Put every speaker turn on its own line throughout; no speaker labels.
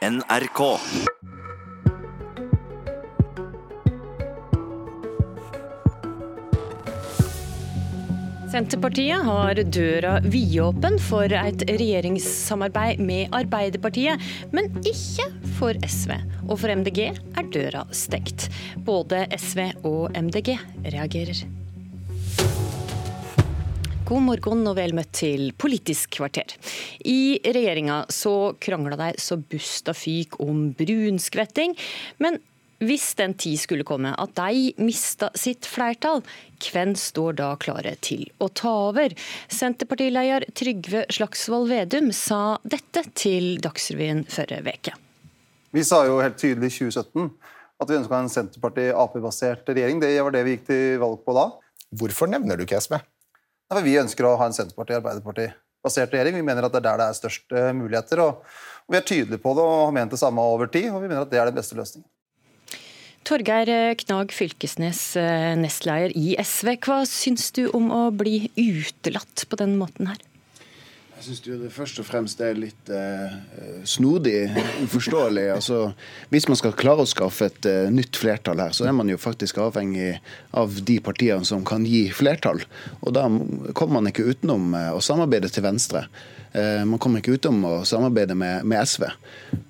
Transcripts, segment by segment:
NRK.
Senterpartiet har døra vidåpen for et regjeringssamarbeid med Arbeiderpartiet, men ikke for SV. Og for MDG er døra stengt. Både SV og MDG reagerer. God morgen og vel møtt til Politisk kvarter. I regjeringa så krangla de så busta fyk om brunskvetting. Men hvis den tid skulle komme at de mista sitt flertall, hvem står da klare til å ta over? Senterpartileder Trygve Slagsvold Vedum sa dette til Dagsrevyen forrige uke.
Vi sa jo helt tydelig i 2017 at vi ønska en Senterparti-Ap-basert regjering. Det var det vi gikk til valg på da.
Hvorfor nevner du ikke SV?
Ja, vi ønsker å ha en Senterparti-Arbeiderparti-basert regjering. Vi mener at det er der det er størst eh, muligheter. og Vi er tydelige på det og har ment det samme over tid, og vi mener at det er den beste løsningen.
Torgeir Knag Fylkesnes, eh, nestleder i SV. Hva syns du om å bli utelatt på den måten her?
Jeg syns det først og fremst er litt eh, snodig, uforståelig. altså, Hvis man skal klare å skaffe et eh, nytt flertall her, så er man jo faktisk avhengig av de partiene som kan gi flertall. Og da kommer man ikke utenom eh, å samarbeide til venstre. Eh, man kommer ikke utenom å samarbeide med, med, SV.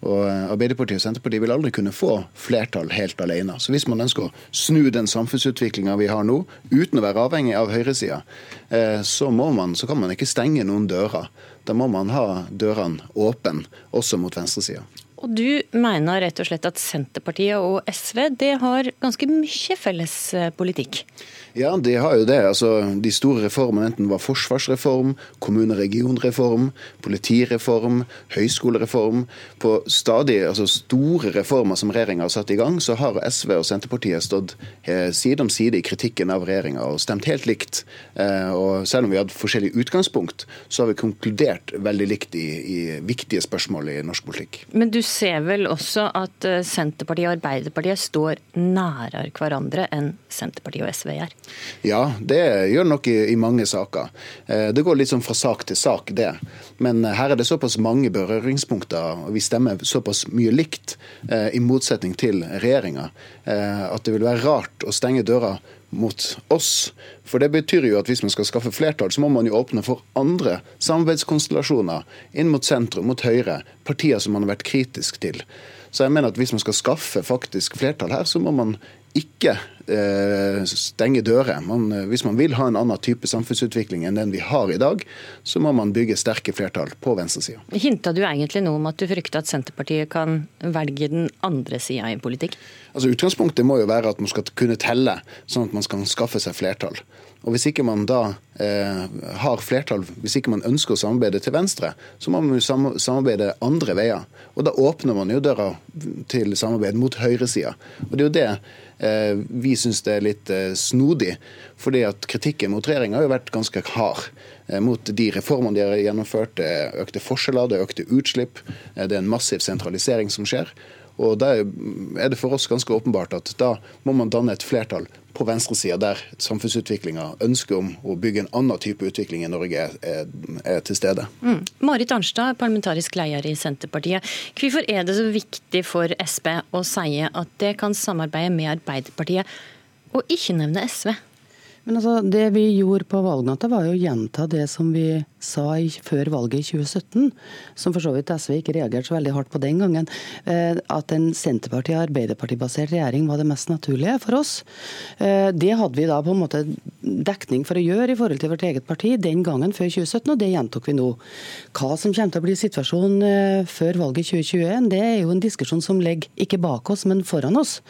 Og eh, Arbeiderpartiet og Senterpartiet vil aldri kunne få flertall helt alene. Så hvis man ønsker å snu den samfunnsutviklinga vi har nå, uten å være avhengig av høyresida, eh, så, så kan man ikke stenge noen dører. Da må man ha dørene åpne, også mot venstresida.
Og du mener rett og slett at Senterpartiet og SV det har ganske mye felles politikk?
Ja, de har jo det. Altså, de store reformene, enten var forsvarsreform, kommune-regionreform, politireform, høyskolereform På stadig altså store reformer som regjeringa har satt i gang, så har SV og Senterpartiet stått eh, side om side i kritikken av regjeringa og stemt helt likt. Eh, og selv om vi hadde forskjellig utgangspunkt, så har vi konkludert veldig likt i, i viktige spørsmål i norsk politikk.
Men du ser vel også at eh, Senterpartiet og Arbeiderpartiet står nærere hverandre enn Senterpartiet og SV gjør?
Ja, det gjør det nok i, i, mange saker. Eh, det går litt sånn fra sak til sak, det. Men eh, her er det såpass mange berøringspunkter, og vi stemmer såpass mye likt, i motsetning til regjeringa, at det vil være rart å stenge døra mot oss. For det betyr jo at hvis man skal skaffe flertall, så må man jo åpne for andre samarbeidskonstellasjoner inn mot sentrum, mot Høyre, partier som man har vært kritisk til. Så jeg mener at hvis man skal skaffe faktisk flertall her, så må man ikke stenge dører. Man, eh, hvis man vil ha en annen type samfunnsutvikling enn den vi har i dag, så må man bygge sterke flertall på venstresida.
Hinta du egentlig noe om at du frykter at Senterpartiet kan velge den andre sida i politikk?
Altså Utgangspunktet må jo være at man skal kunne telle, sånn at man skal skaffe seg flertall. Og Hvis ikke man da eh, har flertall, hvis ikke man ønsker å samarbeide til venstre, så må man jo samarbeide andre veier. Og Da åpner man jo døra til samarbeid mot høyresida. Og det er jo det Eh, vi syns det er litt eh, snodig, fordi at kritikken mot regjeringa har jo vært ganske hard eh, mot de reformene de har gjennomført. Det er økte forskjeller, det er økte utslipp, det er en massiv sentralisering som skjer. Og Da er det for oss ganske åpenbart at da må man danne et flertall på venstresida, der samfunnsutviklinga, ønsket om å bygge en annen type utvikling i Norge, er, er til stede.
Mm. Marit Arnstad, parlamentarisk leder i Senterpartiet. Hvorfor er det så viktig for Sp å si at det kan samarbeide med Arbeiderpartiet, og ikke nevne SV?
Men altså, Det vi gjorde på valgnatta, var jo å gjenta det som vi sa i, før valget i 2017, som for så vidt SV ikke reagerte så veldig hardt på den gangen, eh, at en Senterparti- og Arbeiderparti-basert regjering var det mest naturlige for oss. Eh, det hadde vi da på en måte dekning for å gjøre i forhold til vårt eget parti den gangen før 2017, og det gjentok vi nå. Hva som kommer til å bli situasjonen eh, før valget i 2021, det er jo en diskusjon som ligger ikke bak oss, men foran oss.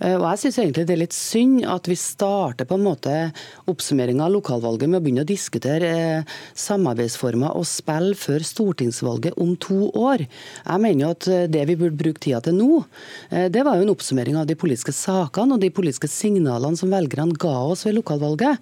Og jeg syns egentlig det er litt synd at vi starter på en måte oppsummeringa av lokalvalget med å begynne å diskutere eh, samarbeidsformer og spill før stortingsvalget om to år. Jeg mener jo at eh, det vi burde bruke tida til nå, eh, det var jo en oppsummering av de politiske sakene og de politiske signalene som velgerne ga oss ved lokalvalget.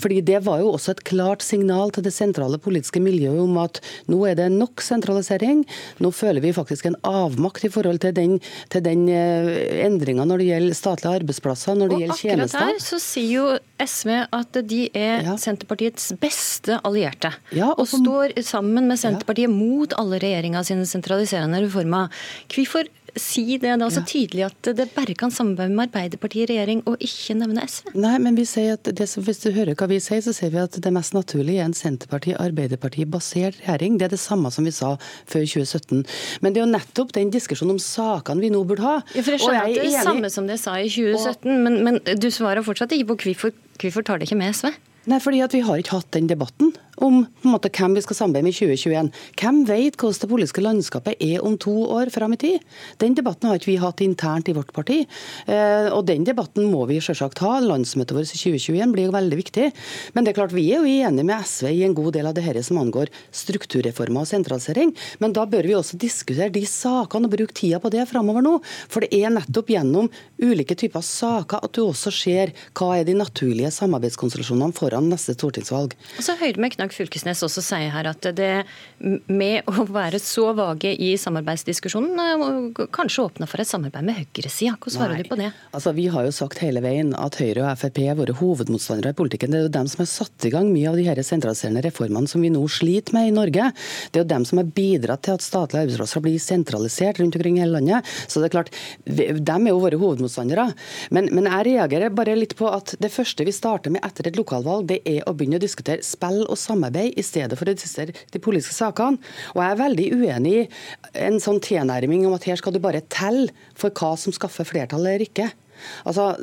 Fordi det var jo også et klart signal til det sentrale politiske miljøet om at nå er det nok sentralisering. Nå føler vi faktisk en avmakt i forhold til den, til den endringa når det gjelder statlige arbeidsplasser, når det og gjelder tjenester.
Akkurat her så sier jo SV at de er
Ja.
Senterpartiets beste allierte.
Ja, og
og står sammen med Senterpartiet mot alle regjeringa sine sentraliserende reformer. Hvorfor si det da så tydelig at det bare kan samarbeide med Arbeiderpartiet i regjering, og ikke nevne SV?
Nei, men vi sier at det, Hvis du hører hva vi sier, så sier vi at det mest naturlige er en Senterparti-Arbeiderparti-basert regjering. Det er det samme som vi sa før 2017. Men det er jo nettopp den diskusjonen om sakene vi nå burde ha.
Ja, for jeg
skjønner
skjønner at det er det samme som det sa i 2017, men, men du svarer fortsatt ikke på hvorfor, hvorfor tar det ikke med SV?
Nei, fordi at vi har ikke hatt den debatten om måte, hvem vi skal samarbeide med i 2021. Hvem vet hvordan det politiske landskapet er om to år fram i tid? Den debatten har ikke vi hatt internt i vårt parti. Eh, og den debatten må vi selvsagt ha. Landsmøtet vårt i 2021 blir jo veldig viktig. Men det er klart vi er jo enige med SV i en god del av det her som angår strukturreformer og sentralisering. Men da bør vi også diskutere de sakene og bruke tida på det framover nå. For det er nettopp gjennom ulike typer saker at du også ser hva er de naturlige samarbeidskonstellasjonene foran neste stortingsvalg.
Og så hører vi Knag Fylkesnes også sier her at det med å være så vage i samarbeidsdiskusjonen eh, kanskje åpna for et samarbeid med høyresida. Hvordan svarer du på det?
Altså, Vi har jo sagt hele veien at Høyre og Frp er våre hovedmotstandere i politikken. Det er jo dem som har satt i gang mye av de her sentraliserende reformene som vi nå sliter med i Norge. Det er jo dem som har bidratt til at statlige arbeidsplasser blir sentralisert rundt omkring i hele landet. Så det er klart, dem er jo våre hovedmotstandere. Men, men jeg reagerer bare litt på at det første vi starter med etter et lokalvalg, det er å begynne å diskutere spill og samarbeid i stedet for å diskutere de politiske sakene. Og jeg er veldig uenig i en sånn tilnærming om at her skal du bare telle for hva som skaffer flertall eller ikke. Altså,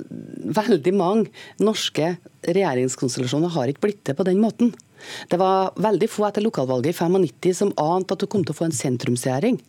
Veldig mange norske regjeringskonstellasjoner har ikke blitt det på den måten. Det var veldig få etter lokalvalget i 95 som ante at du kom til å få en sentrumsregjering.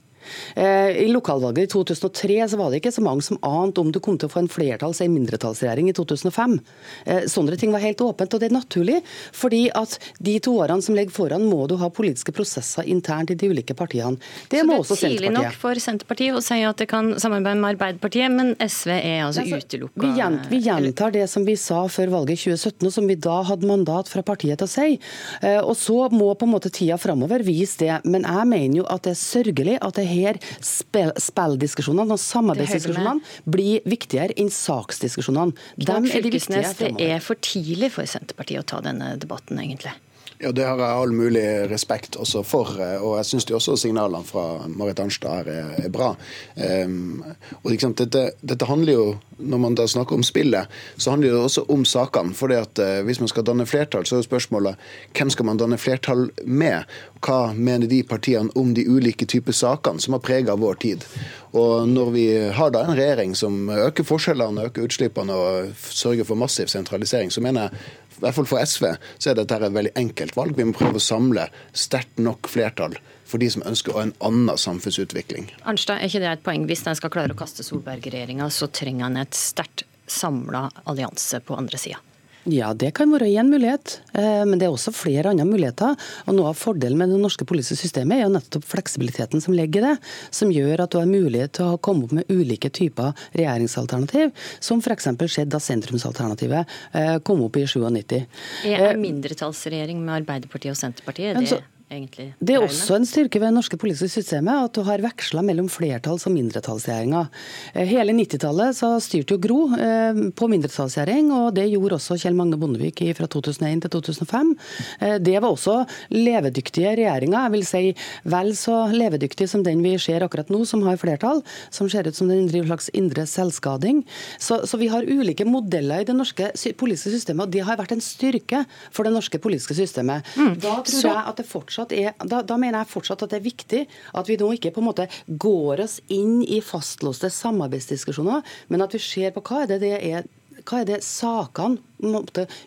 Eh, I lokalvalget i 2003 så var det ikke så mange som ante om du kom til å få en flertalls- eller mindretallsregjering i 2005. Eh, Sånne ting var helt åpent, og det er naturlig. fordi at de to årene som ligger foran, må du ha politiske prosesser internt i de ulike partiene. Det
Så
må
det er tidlig nok for Senterpartiet å si at det kan samarbeide med Arbeiderpartiet, men SV er altså
Altså,
utelukka.
Vi, gjent, vi gjentar det som vi sa før valget i 2017, og som vi da hadde mandat fra partiet til å si. Eh, Og Så må på en måte tida framover vise det. Men jeg mener jo at det er sørgelig at det her spill, spilldiskusjonene og samarbeidsdiskusjonene blir viktigere enn saksdiskusjonene. Dem er de viktige
fremover. det er for tidlig for Senterpartiet å ta denne debatten, egentlig.
Ja, Det har jeg all mulig respekt også for, eh, og jeg syns også signalene fra Marit Arnstad her er, bra. Um, og liksom, dette, dette handler jo, Når man da snakker om spillet, så handler det også om sakene. fordi at uh, Hvis man skal danne flertall, så er jo spørsmålet hvem skal man danne flertall med? Hva mener de partiene om de ulike typer sakene som har prega vår tid? Og Når vi har da en regjering som øker forskjellene, øker utslippene og sørger for massiv sentralisering, så mener jeg i hvert fall for SV så er dette et veldig enkelt valg. Vi må prøve å samle sterkt nok flertall for de som ønsker en annen samfunnsutvikling.
Arnstad, er ikke det et poeng? Hvis en skal klare å kaste Solberg-regjeringa, så trenger en et sterkt samla allianse på andre sida.
Ja, det kan være én mulighet, eh, men det er også flere andre muligheter. Og Noe av fordelen med det norske politiske systemet er jo nettopp fleksibiliteten som ligger i det, som gjør at du har mulighet til å komme opp med ulike typer regjeringsalternativ, som f.eks. skjedde da sentrumsalternativet eh, kom opp i 97.
Er en mindretallsregjering med Arbeiderpartiet og Senterpartiet, er det egentlig
Det er også en styrke ved det norske politiske systemet at du har veksla mellom flertalls- og mindretallsregjeringer. Eh, Hele 90-tallet så styrte jo Gro eh, på mindretallsregjering, og det gjorde også Kjell Magne Bondevik fra 2001 til 2005. Eh, Det var også levedyktige regjeringer, jeg vil si vel så levedyktige som den vi ser akkurat nå, som har flertall, som ser ut som den driver slags indre selvskading. Så, så vi har ulike modeller i det norske politiske systemet, og det har vært en styrke for det norske politiske systemet. Da tror
Så-
jeg at det fortsatt er, da, da mener jeg fortsatt at det er viktig at vi nå ikke på en måte går oss inn i fastlåste samarbeidsdiskusjoner, men at vi ser på hva er det det er hva er det sakene,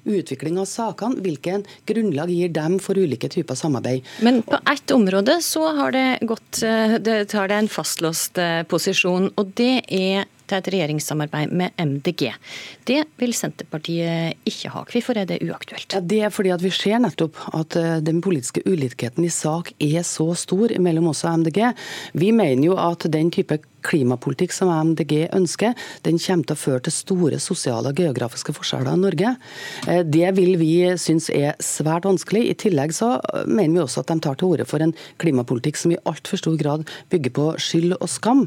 utvikling av sakene, hvilken grunnlag gir dem for ulike typer samarbeid?
Men på ett område så har det gått eh, det tar det en fastlåst eh, posisjon, og det er til et regjeringssamarbeid med MDG. Det vil Senterpartiet ikke ha. Hvorfor er det uaktuelt?
Ja, Det er fordi at vi ser nettopp at eh, den politiske ulikheten i sak er så stor mellom oss og MDG. Vi mener jo at den type klimapolitikk som MDG ønsker, den kommer til å føre til store sosiale og geografiske forskjeller i Norge. Eh, det vil vi synes er svært vanskelig. I tillegg så mener vi også at de tar til orde for en klimapolitikk som i altfor stor grad bygger på skyld og skam.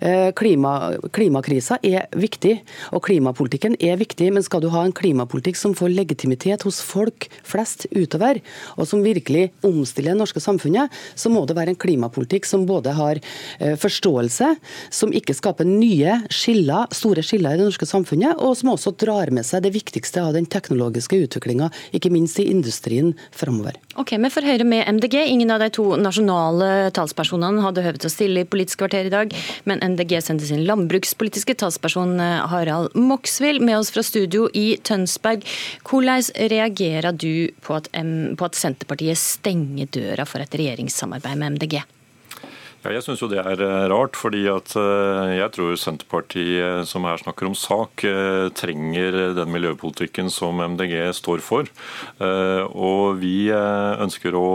Eh, klima, klimakrisa er viktig, og klimapolitikken er viktig, men skal du ha en klimapolitikk som får legitimitet hos folk flest utover, og som virkelig omstiller det norske samfunnet, så må det være en klimapolitikk som både har eh, forståelse, som ikke skaper nye skiller, store skiller i det norske samfunnet, og som også drar med seg det viktigste av den teknologiske utviklinga, ikke minst i industrien framover.
Ok, Vi får høre med MDG. Ingen av de to nasjonale talspersonene hadde høvd å stille i Politisk kvarter i dag, men MDG sendte sin landbrukspolitiske talsperson eh, Harald Moxvill med oss fra studio i Tønsberg. Hvordan reagerer du på at, på at Senterpartiet stenger døra for et regjeringssamarbeid med MDG?
Ja, jeg syns jo det er eh, rart, fordi at eh, jeg tror Senterpartiet, som her snakker om sak, eh, trenger den miljøpolitikken som MDG står for. Og vi ønsker å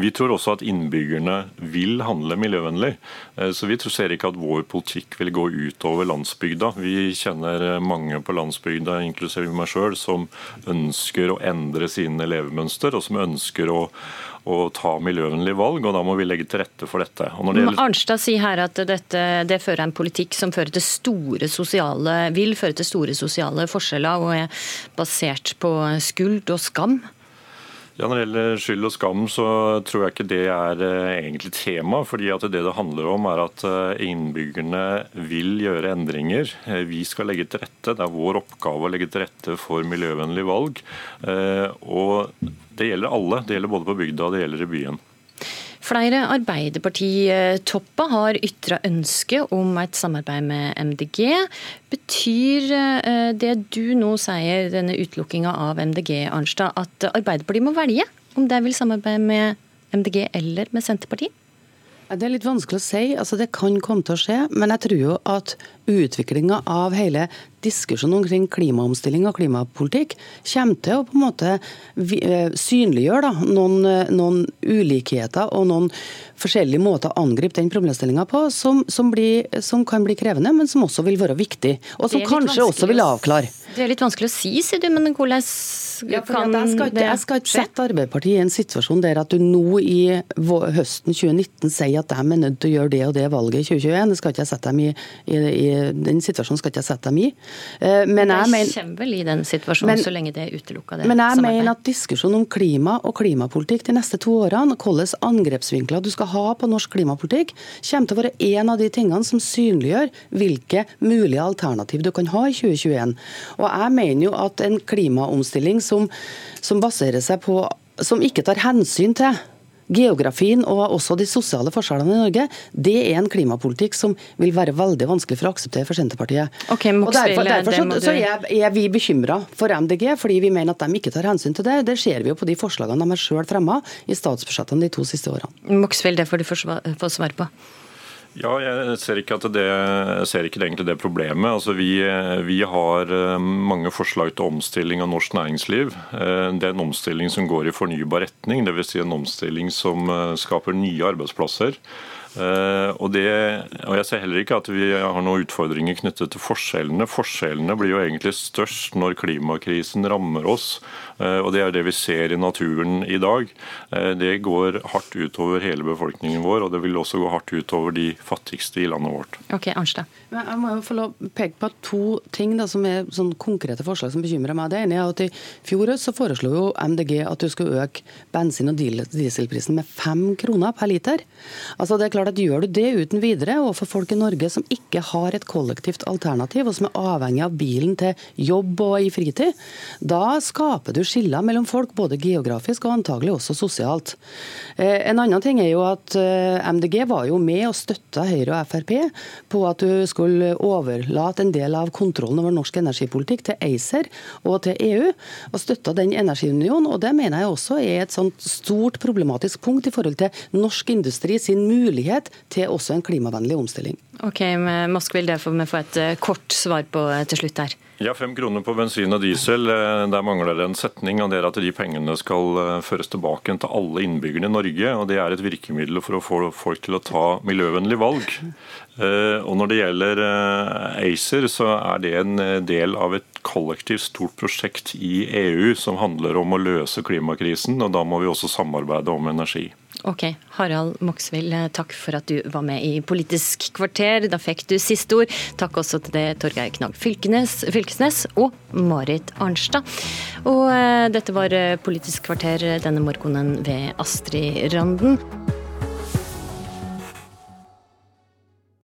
vi tror også at innbyggerne vil handle miljøvennlig. Så vi ser ikke at vår politikk vil gå utover landsbygda. Vi kjenner mange på landsbygda, inklusiv meg sjøl, som ønsker å endre sine levemønster, og som ønsker å og ta miljøvennlige valg, og da må vi legge til rette for dette.
Det gjelder... Arnstad sier her at dette, det fører en politikk som fører til store sosiale, vil føre til store sosiale forskjeller, og er basert på skuld og skam.
Ja, Når det gjelder skyld og skam, så tror jeg ikke det er eh, egentlig tema. fordi at Det det handler om, er at eh, innbyggerne vil gjøre endringer. Eh, vi skal legge til rette. Det er vår oppgave å legge til rette for miljøvennlige valg. Og det gjelder alle. Det gjelder både på bygda og det gjelder i byen.
Flere Arbeiderpartitopper har ytra ønske om et samarbeid med MDG. Betyr eh, det du nå sier, denne utelukkinga av MDG, Arnstad, at Arbeiderpartiet må velge om de vil samarbeide med MDG eller med Senterpartiet?
Det er litt vanskelig å si. Altså, det kan komme til å skje. Men jeg tror jo at utviklinga av hele diskusjonen omkring klimaomstilling og klimapolitikk kommer til å på en måte eh, synliggjøre da, noen, eh, noen, ulikheter og noen forskjellige måter å angripe den problemstillinga på, som, som, blir, som, kan bli krevende, men som også vil være viktig. Og som kanskje også vil avklare.
Det er litt vanskelig å si, sier du, men hvordan
ja, kan jeg skal, ikke, jeg skal ikke sette Arbeiderpartiet i en situasjon der at du nå i høsten 2019 sier at de er nødt til å gjøre det og det valget i 2021. Det skal ikke jeg sette dem i, i, i Den situasjonen skal ikke jeg sette dem i.
Eh, men jeg mener, kommer vel i den situasjonen men, så lenge det er utelukka.
Men jeg mener at diskusjonen om klima og klimapolitikk de neste to årene, hvilke angrepsvinkler du skal ha på norsk klimapolitikk, kommer til å være en av de tingene som synliggjør hvilke mulige alternativ du kan ha i 2021. Og jeg mener jo at en klimaomstilling som, som baserer seg på som ikke tar hensyn til geografien og også de sosiale forskjellene i Norge, det er en klimapolitikk som vil være veldig vanskelig for å akseptere for Senterpartiet.
Okay,
og Derfor, derfor så, så er, er, vi bekymra for MDG, fordi vi mener at de ikke tar hensyn til det. Det ser vi jo på de forslagene de har sjøl fremma i statsbudsjettene de to siste årene.
Moxveld, det får du få svar på.
Ja, jeg ser ikke, det, ser ikke egentlig det problemet. Altså, vi, vi, har eh, mange forslag til omstilling av norsk næringsliv. Eh, det er en omstilling som går i fornybar retning, dvs. Si en omstilling som eh, skaper nye arbeidsplasser. Og, det, og, Jeg ser heller ikke at vi har noen utfordringer knyttet til forskjellene. Forskjellene blir jo egentlig størst når klimakrisen rammer oss. Uh, og Det er det vi ser i naturen i dag. Uh, det går hardt utover hele befolkningen vår, og det vil også gå hardt utover de fattigste i landet vårt.
Ok, Arnstad.
Jeg må jo få lov peke på to ting da, som er sånn konkrete forslag som bekymrer meg. Det ene er at I fjor så foreslo jo MDG at du skulle øke bensin- og dieselprisen med fem kroner per liter. Altså det er klart at Gjør du det uten videre overfor folk i Norge som ikke har et kollektivt alternativ, og som er avhengig av bilen til jobb og i fritid, da skaper du skiller mellom folk, både geografisk og antagelig også sosialt. Eh, en annen ting er jo at eh, MDG var jo med og støtta Høyre og Frp på at du skulle overlate en del av kontrollen over norsk energipolitikk til ACER og til EU, og støtta den energiunionen. og Det mener jeg også er et sånt stort problematisk punkt i forhold til norsk industri sin mulighet til også en klimavennlig omstilling.
Ok, Moskvil, det får vi få et eh, kort svar på til slutt her.
Ja, Fem kroner på bensin og diesel. Eh, der mangler det en setning. og det er At de pengene skal eh, føres tilbake til alle innbyggerne i Norge. og Det er et virkemiddel for å få folk til å ta miljøvennlige valg. Eh, og Når det gjelder ACER, så er det en del av et kollektivt stort prosjekt i EU som handler om å løse klimakrisen. og Da må vi også samarbeide om energi.
Ok, Harald Moxvill, takk for at du var med i Politisk kvarter. Da fikk du siste ord. Takk også til det Torgeir Knag Fylkesnes og Marit Arnstad. Og eh, dette var Politisk kvarter denne morgenen ved Astrid Randen.